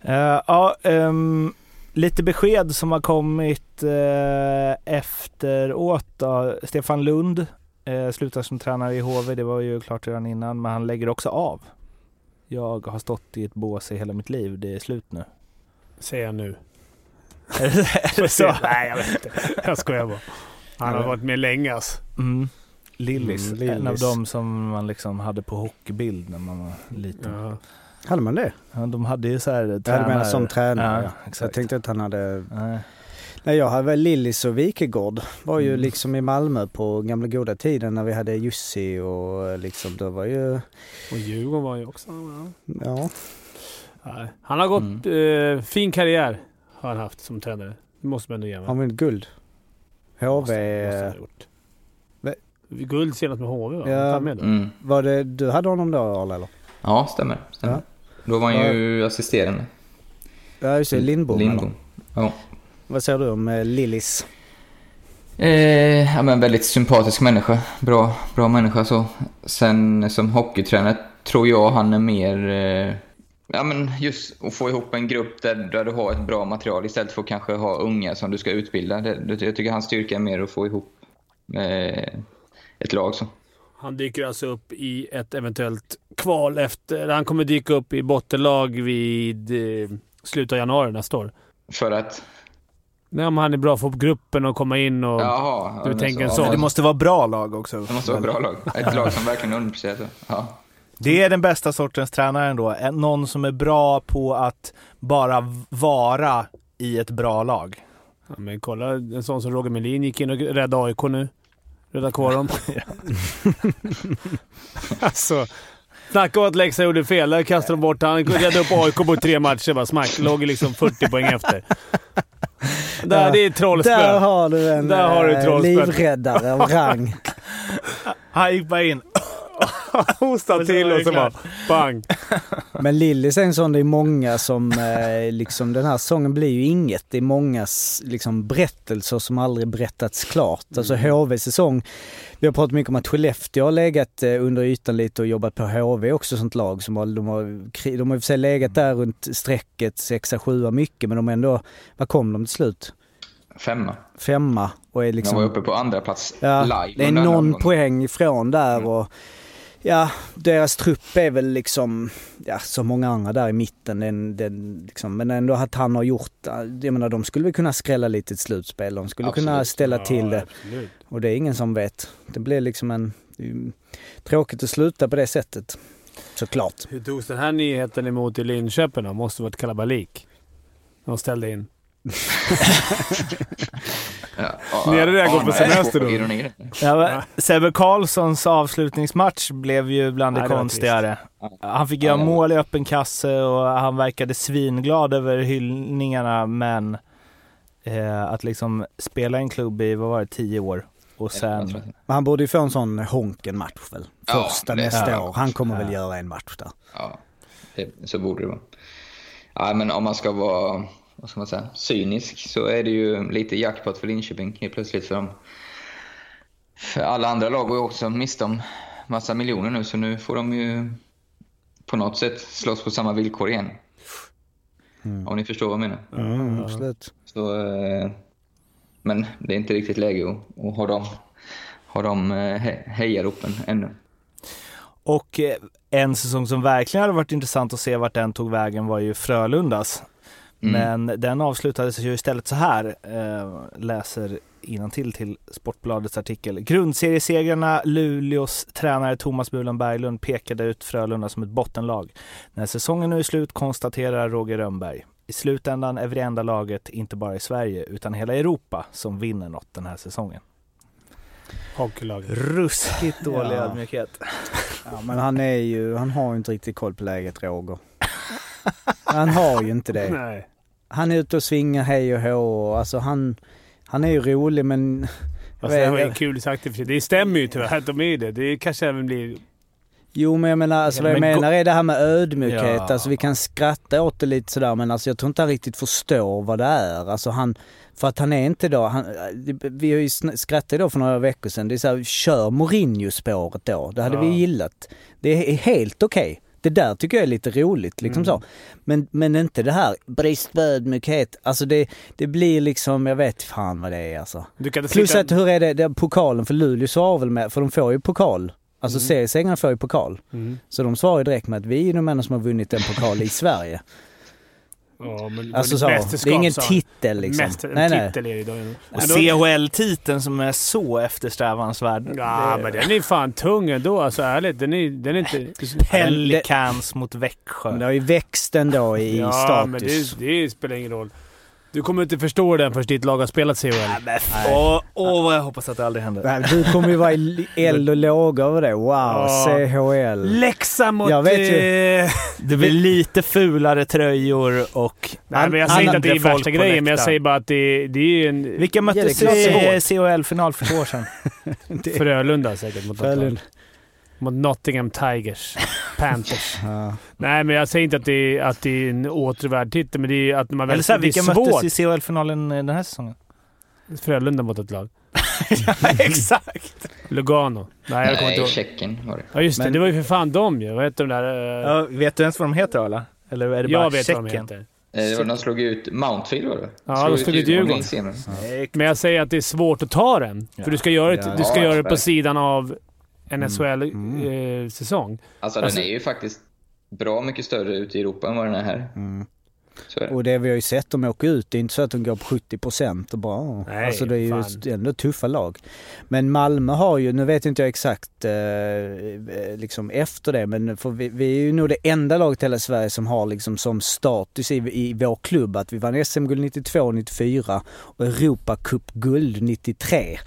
Eh, ja, ehm, lite besked som har kommit uh, efteråt då. Stefan Lund uh, slutar som tränare i HV. Det var ju klart redan innan, men han lägger också av. Jag har stått i ett bås i hela mitt liv. Det är slut nu. Säger jag nu. är det, så? Nej, jag vet inte. Jag skojar bara. Han har Ja. varit med länge alltså. Mm. Lillis, Mm, en av Lillis. dem som man liksom hade på hockeybild när man var liten. Ja. Hade man det? Ja, de hade ju så här Jag hade menat som tränare. Ja, Ja, exakt. Jag tänkte att han hade... Nej. Nej, jag hade väl Lillis och Wikegård. Var ju Mm. liksom i Malmö på gamla goda tiden när vi hade Jussi och liksom det var ju... Och Djurgården var ju också... Ja. Ja. Nej. Han har gått... Eh, fin karriär har han haft som tränare. Det måste man ändå ge Han vunnit guld. HV... Måste, måste han ha gjort. Va- Guld senast med HV va? Ja. Med då? Mm. Var det, du hade honom då Arla eller? Ja, stämmer. stämmer. Ja. Då var han ju assisterande. Ja just det, Lindbom. eller? Lindbom. Ja. Vad säger du om eh, Lillis? Eh, ja, men väldigt sympatisk människa. Bra, bra människa så. Sen som hockeytränare tror jag han är mer... Eh, ja, men just att få ihop en grupp där, där du har ett bra material istället för att kanske ha unga som du ska utbilda. Det, det, jag tycker hans styrka är mer att få ihop eh, ett lag så. Han dyker alltså upp i ett eventuellt kval efter... Han kommer dyka upp i bottenlag vid eh, slutet av januari nästa år. För att... Nej, om han är bra för gruppen och komma in och... Jaha. Du tänker ja, sån. Men det måste vara bra lag också. Det måste vara bra lag. Ett lag som verkligen underpresterar. så. Ja. Det är den bästa sortens tränare ändå. En- Någon som är bra på att bara vara i ett bra lag. Ja, men kolla, en sån som Roger Melin gick in och räddade AIK nu. Räddade kvar dem. alltså, snacka om att Leksand gjorde fel. Där kastade de bort han. Räddade upp AIK på tre matcher. Bara smack. Låg liksom 40 poäng efter. Där, Ja. det är trollspö. Där har du en Där har du eh, trollspö. livräddare av rang. Han gick bara in. Hosta till och så bara bang. Men Lillis är en sån, det är många som, eh, liksom den här sången blir ju inget. Det är många liksom berättelser som aldrig berättats klart. Alltså HV säsong, vi har pratat mycket om att Skellefteå har legat eh, under ytan lite och jobbat på HV också sånt lag som har, de har, de har i och för sig legat där runt strecket, sexa, sjua mycket men de har ändå, vad kom de till slut? Femma. Femma och är De liksom... var uppe på andra plats Ja, live. det är någon poäng ifrån där Mm. Ja, deras trupp är väl liksom, ja som många andra där i mitten. Den, den, liksom, men ändå att han har gjort, jag menar de skulle väl kunna skrälla lite i ett slutspel. De skulle kunna Absolut. ställa till det absolut. och det är ingen som vet. Det blir liksom en, tråkigt att sluta på det sättet. Såklart. Hur togs den här nyheten emot i Linköping då? Måste varit kalabalik. De ställde in. Ja, ja, Nere där går på semester då. Ja, Sebbe Karlssons avslutningsmatch blev ju bland det Nej, konstigare. Han fick Ja, göra mål i öppen kasse och han verkade svinglad över hyllningarna men eh, att liksom spela i en klubb i, vad var det, tio år och sen... Men han borde ju få en sån Honken-match väl? Ja, Första det- nästa ja. år. Han kommer väl Ja. göra en match där. Ja, det, så borde det vara. Ja, men om man ska vara vad ska man säga, cynisk så är det ju lite jackpot för Linköping helt plötsligt. För, dem. för alla andra lag går ju också miste om massa miljoner nu så nu får de ju på något sätt slåss på samma villkor igen. Om ni förstår vad jag menar. Mm, absolut. Så, eh, men det är inte riktigt läge att, att ha de, ha de eh, he- hejaropen ännu. Och eh, en säsong som verkligen hade varit intressant att se vart den tog vägen var ju Frölundas. Mm. Men den avslutades ju istället så här, eh, läser till till Sportbladets artikel. Grundseriesegrarna Luleås tränare Thomas Bulan Berglund pekade ut Frölunda som ett bottenlag. När säsongen nu är slut konstaterar Roger Rönnberg. I slutändan är vi det enda laget, inte bara i Sverige, utan hela Europa som vinner något den här säsongen. Hockeylaget. Ruskigt dålig Ja. ödmjukhet. Ja, men han är ju, han har ju inte riktigt koll på läget Roger. Han har ju inte det. Nej. Han är ute och svingar hej och hå. Alltså han, han är ju rolig men... Fast det var ju kul sagt i och för sig. Det stämmer ju tyvärr att de är det. Det kanske även blir... Jo men jag menar, alltså, vad jag Men gå- menar är det här med ödmjukhet. Ja. Alltså vi kan skratta åt det lite sådär men alltså jag tror inte han riktigt förstår vad det är. Alltså han, för att han är inte då, han, vi har ju skrattat då för några veckor sedan. Det är såhär, kör Mourinho-spåret då. Det hade Ja. vi gillat. Det är helt okej. Det där tycker jag är lite roligt liksom Mm. så. Men, men inte det här brist på ödmjukhet. Alltså det, det blir liksom, jag vet fan vad det är alltså. Plus sitta- att hur är det, det pokalen för Luleå svarar väl med, för de får ju pokal. Alltså Mm. seriesegrarna får ju pokal. Mm. Så de svarar ju direkt med att vi är de enda som har vunnit en pokal i Sverige. Ja, men Alltså så, det är ingen titel liksom. Mäster, en nej, nej. titel är det idag. Och CHL-titeln som är så eftersträvansvärd. Ja, Det- men den är fan tung ändå. Alltså ärligt. Den är, den är inte... Pelicans mot Växjö. Men det har ju växt ändå i ja, status. men det, det spelar ingen roll. Du kommer inte förstå den förrän ditt lag har spelat CHL. Men Åh, åh, vad jag hoppas att det aldrig händer. Nej, Du kommer ju vara i eld och lågor över det. Wow, Ja. CHL. Leksand mot... Jag vet ju. eh, Det blir lite fulare tröjor och... Nej, men jag säger inte att det är värsta grejen, men jag säger bara att det, det är en... Vilka möttes i CHL-final för två år sedan? Frölunda säkert mot. Frölunda. Mot Nottingham Tigers. Panthers. Ja. Nej, men jag säger inte att det är, att det är en återvärd titel, men det är att man väl... Eller så här, vilka möttes i CHL-finalen den här säsongen? Frölunda mot ett lag. ja, exakt! Lugano. Nej, jag kommer inte Nej, ihåg. Tjeckien var det. Ja, just det. Men- Det var ju för fan dem ju. Vad heter de där? eh, Ja, vet du ens vad de heter Arla? Eller är det bara jag vet vad de Tjeckien? heter. Eh, det var- De slog ut Mountfield var det Ja, de slog ut Djurgården. Men jag säger att det är svårt att ta den. Ja. För du ska göra, det- Ja, du ska ja, göra det på sidan av en Mm. SHL-säsong. Alltså, Alltså- den är ju faktiskt bra mycket större ute i Europa än vad den är här. Mm. Är det. Och det vi har ju sett dem åka ut, det är inte så att de går på 70% och bara... åh. Nej, alltså det är ju ändå tuffa lag. Men Malmö har ju, nu vet inte jag exakt eh, eh, liksom efter det, men för vi, vi är ju nog det enda laget i hela Sverige som har liksom som status i, i vår klubb att vi vann SM-guld 92, 94 och Europacup-guld 93.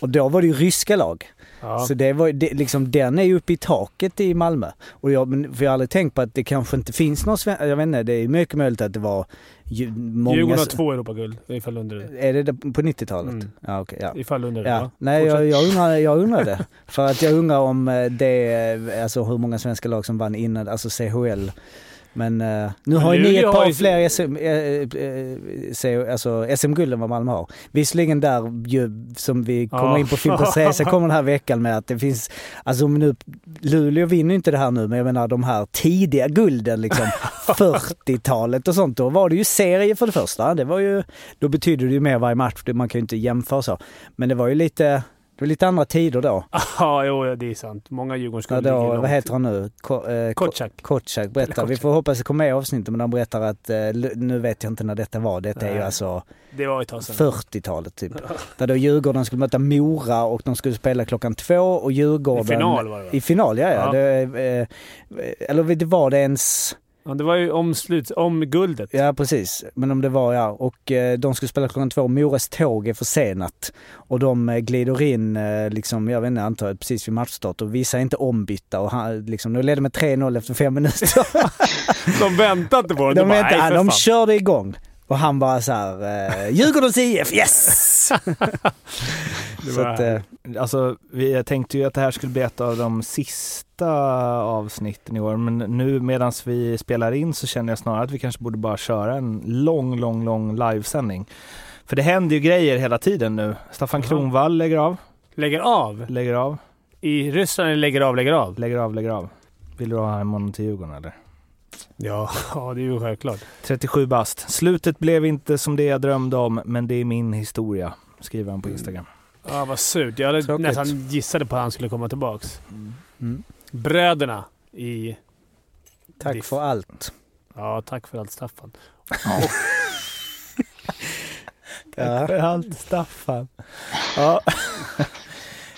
Och då var det ju ryska lag. Ja. Så det var, det, liksom, den är ju uppe i taket i Malmö. Och jag, för jag har aldrig tänkt på att det kanske inte finns någon sven- Jag vet inte, det är mycket möjligt att det var ju, många... Djurgården har två Europaguld, ifall undrar det. Är det på 90-talet? Mm. Ja, okej. ja. Ifall undrar det. Ja, va? nej jag, jag, undrar, jag undrar det. För att jag undrar om eh, det, alltså hur många svenska lag som vann innan, alltså CHL. Men eh, nu har ju ni ett par ju- fler SM, eh, eh, C- alltså SM-guld än vad Malmö har. Visserligen där ju, som vi kommer Ja. in på Fimpens kommer den här veckan med att det finns, alltså nu, Luleå vinner ju inte det här nu men jag menar de här tidiga gulden liksom, 40-talet och sånt, då var det ju serie för det första. Det var ju, då betydde det ju mer varje match, man kan ju inte jämföra så. Men det var ju lite, det var lite andra tider då. Ja, jo, det är sant. Många Ja, då ligger långt. vad heter han nu? Ko, eh, Ko- Kotschak. Kotschak berättar. Eller Vi får hoppas det kommer med i avsnittet men han berättar att, eh, nu vet jag inte när detta var, detta är ju Nej. alltså Det var ett tag sedan. 40-talet typ. Där då Djurgården skulle möta Mora och de skulle spela klockan två och Djurgården... I final var det va? I final, ja. ja. Ja. Det, eh, eller det var det ens... Ja, det var ju om, slut, om guldet. Ja precis, men om det var ja. Och eh, de skulle spela klockan två, Moras tåg är försenat. Och de eh, glider in, eh, liksom, jag vet inte, antagligen precis vid matchstart och vissa är inte ombytta och han, liksom, de ledde med 3-0 efter fem minuter. De väntade inte på den. de, bara, vet inte, "Nej, för de fan." körde igång. Och han bara så här, eh, Djurgårdens IF, yes! Så att, eh, Alltså, jag tänkte ju att det här skulle bli ett av de sista avsnitten i år, men nu medan vi spelar in så känner jag snarare att vi kanske borde bara köra en lång, lång, lång livesändning. För det händer ju grejer hela tiden nu. Staffan. Kronvall lägger av, Lägger av? lägger av, I Ryssland lägger av, lägger av? lägger av, lägger av. Vill du ha honom till Djurgården eller? Ja, ja det är ju självklart. 37 bast. Slutet blev inte som det jag drömde om, men det är min historia, skriver han på Instagram. Ja, vad surt. Jag hade Tråkigt. nästan gissade på att han skulle komma tillbaks. mm. Bröderna i... Tack Diff. för allt. Ja, tack för allt Staffan. Ja. Allt Staffan. Ja.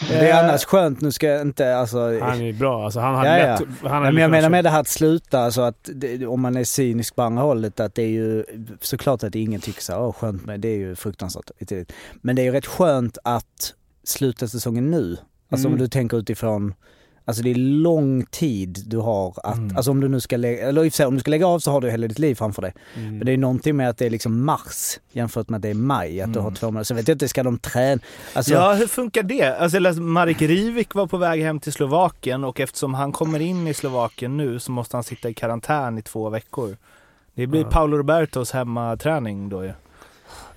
Det är annars skönt, nu ska jag inte alltså... Han är bra. Alltså, han hade Ja, ja. lätt... Han hade men jag menar med det här att sluta, alltså att det, om man är cynisk på andra hållet, att det är ju såklart att ingen tycker så åh skönt med det är ju fruktansvärt. Men det är ju rätt skönt att sluta säsongen nu. Alltså Mm. om du tänker utifrån, alltså det är lång tid du har att, Mm. alltså om du nu ska lägga, eller i och för sig, om du ska lägga av så har du hela ditt liv framför dig. Mm. Men det är någonting med att det är liksom mars jämfört med att det är maj, att du Mm. har två månader. Så vet jag inte, ska de träna? Alltså, Ja, hur funkar det? Alltså, jag läste Marek Rivik var på väg hem till Slovakien och eftersom han kommer in i Slovakien nu så måste han sitta i karantän i två veckor. Det blir Ja. Paolo Robertos hemmaträning då ju.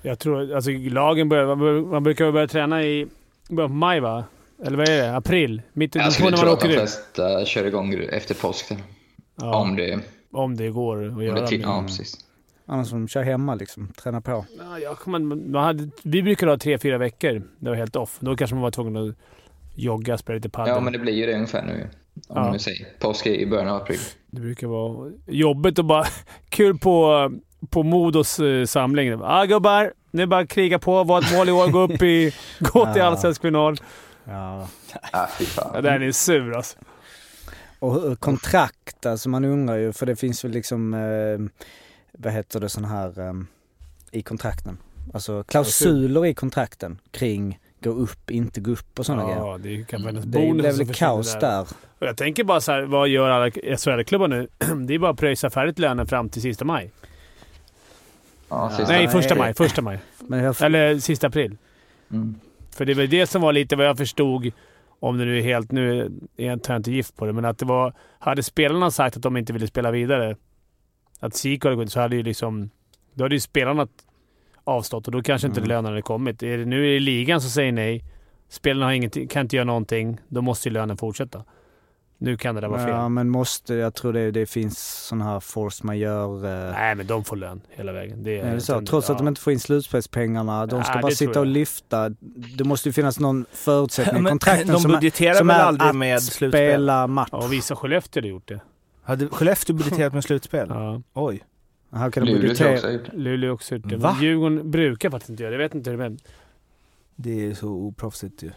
Jag tror, alltså lagen börjar, man bör- man brukar börja träna i början på maj va? Eller vad är det? April? Mitt i Jag skulle tro man att de flesta kör igång efter påsk. Ja, Om det, om det går att om göra. det ja, precis. annars får de köra hemma liksom, träna på. Ja, jag kommer, man hade, vi brukar ha tre, fyra veckor. Det var helt off. Då kanske man var tvungen att jogga, spela lite padel. Ja, men det blir ju det ungefär nu. Om Ja. vi säger påsk är i början av april. Det brukar vara jobbigt och bara kul på, på Modos eh, samling. Ja gubbar, nu är det bara att kriga på. Var ett mål i år, gå upp i... Gå till Ja. allsvensk final. Ja. Ah, fy Ja, där är sur alltså. Och kontrakt, alltså man undrar ju, för det finns väl liksom, eh, vad heter det, sån här eh, i kontrakten. Alltså klausuler i kontrakten kring gå upp, inte gå upp och sådana grejer. Ja, det kan finnas Det bonus blev väl kaos där. Och jag tänker bara så här, vad gör alla SHL-klubbar nu? Det är bara att pröjsa färdigt lönen fram till sista maj. Ja, sista. Nej, första maj. Första maj. Men jag, Eller sista april. Mm. För det var det som var lite vad jag förstod, om det nu är helt... Nu tar jag inte gift på det, men att det var... Hade spelarna sagt att de inte ville spela vidare, att Siko hade gått, så hade ju liksom... Då hade ju spelarna avstått och då kanske inte Mm. lönen hade kommit. Är det, nu är det ligan som säger nej. Spelarna har ingenting, kan inte göra någonting. Då måste ju lönen fortsätta. Nu kan det där vara fel. ja men måste, jag tror det, det finns sån här force majeure. Eh, Nej, men de får lön hela vägen. Det är det så? Trots att de inte får in slutspelspengarna, de ska Nej, bara sitta och lyfta. Det måste ju finnas någon förutsättning i kontrakten de som, är, budgeterar som väl är aldrig att med slutspel? spela match. Ja, och vissa Skellefteå hade gjort det. Hade Skellefteå budgeterat med slutspel? Ja. Oj. Här kan Luleå också budgetera. har gjort det. Luleå också gjort det. Va? Djurgården brukar faktiskt inte göra det. Jag vet inte hur det är. Det är så oproffsigt ju.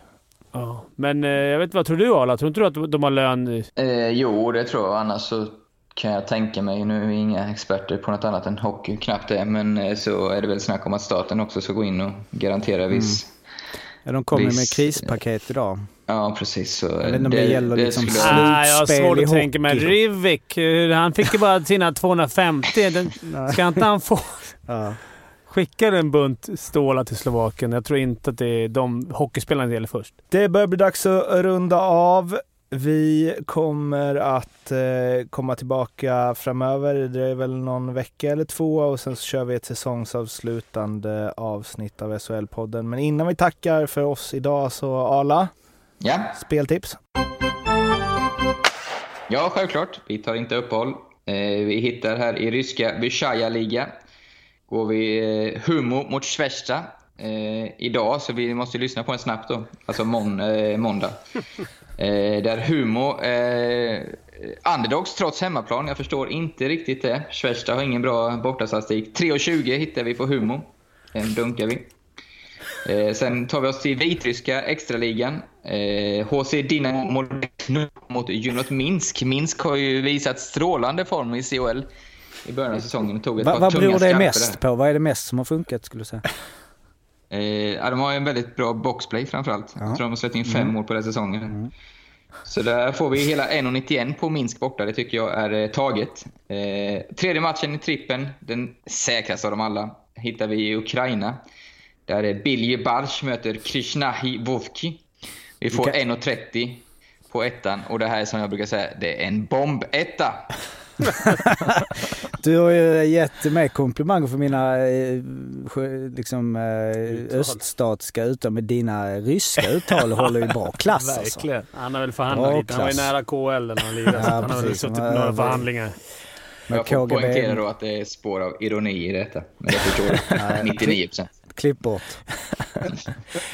Ja. Men eh, jag vet inte, vad tror du Arla? Tror inte du att de har lön? Eh, jo, det tror jag. Annars så kan jag tänka mig, nu är vi inga experter på något annat än hockey, knappt det, men eh, så är det väl snack om att staten också ska gå in och garantera viss... Ja, de kommer ju med Viss- krispaket idag. Ja, precis. Så vet inte om det gäller liksom skulle slut- vara- Ah, jag har svårt att tänka mig. Rivik, eh, han fick ju bara sina 250. Den, ska inte han få... Ja. Skickar en bunt stålar till Slovakien. Jag tror inte att det är de hockeyspelarna det gäller först. Det börjar bli dags att runda av. Vi kommer att eh, komma tillbaka framöver. Det är väl någon vecka eller två och sen så kör vi ett säsongsavslutande avsnitt av SHL-podden. Men innan vi tackar för oss idag så Arla, Ja, speltips. ja, självklart. Vi tar inte uppehåll. Eh, vi hittar här i ryska Vyshaya liga går vi eh, Humo mot Schwesta eh, idag, så vi måste lyssna på den snabbt då. Alltså mån, eh, måndag. Eh, där Humo, eh, underdogs trots hemmaplan. Jag förstår inte riktigt det. Schwesta har ingen bra bortastatistik. 3,20 hittar vi på Humo. Den dunkar vi. Eh, sen tar vi oss till vitryska extraligan. Eh, HC Dynamo mot Junot Minsk. Minsk har ju visat strålande form i CHL i början av säsongen. och Tog ett Va, par vad beror det mest på? Vad är det mest som har funkat skulle du säga? Eh, de har en väldigt bra boxplay framförallt. Ja. Jag tror de har släppt in fem mål på den säsongen. Så där får vi hela 1,91 på Minsk borta. Det tycker jag är eh, taget. Eh, tredje matchen i trippen, den säkraste av dem alla, hittar vi i Ukraina. Där är Bilje Barsch möter Krishnahi Vovki. Vi får Vilka- 1,30 på ettan. Och det här är som jag brukar säga, det är en bombetta. Du har ju gett mig komplimanger för mina eh, liksom, eh, öststatska uttal, men dina ryska uttal håller ju bra klass alltså. Verkligen. Han har väl förhandlat lite. Han var ju nära KL när han lirade. Ja, han har väl suttit på några förhandlingar. Med Jag får KGB. poängtera då att det är spår av ironi i detta. Men jag förstår det. 99%. Klipp bort.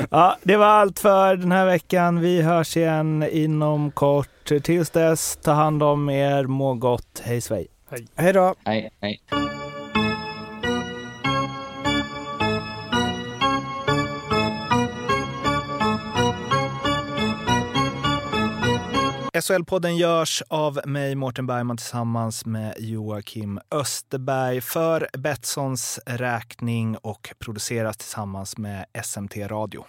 Ja, det var allt för den här veckan. Vi hörs igen inom kort snart. Tills dess, ta hand om er, må gott, hej svej. Hej. Hej då. Hej, hej. SHL-podden görs av mig, Mårten Bergman, tillsammans med Joakim Österberg för Betssons räkning och produceras tillsammans med SMT Radio.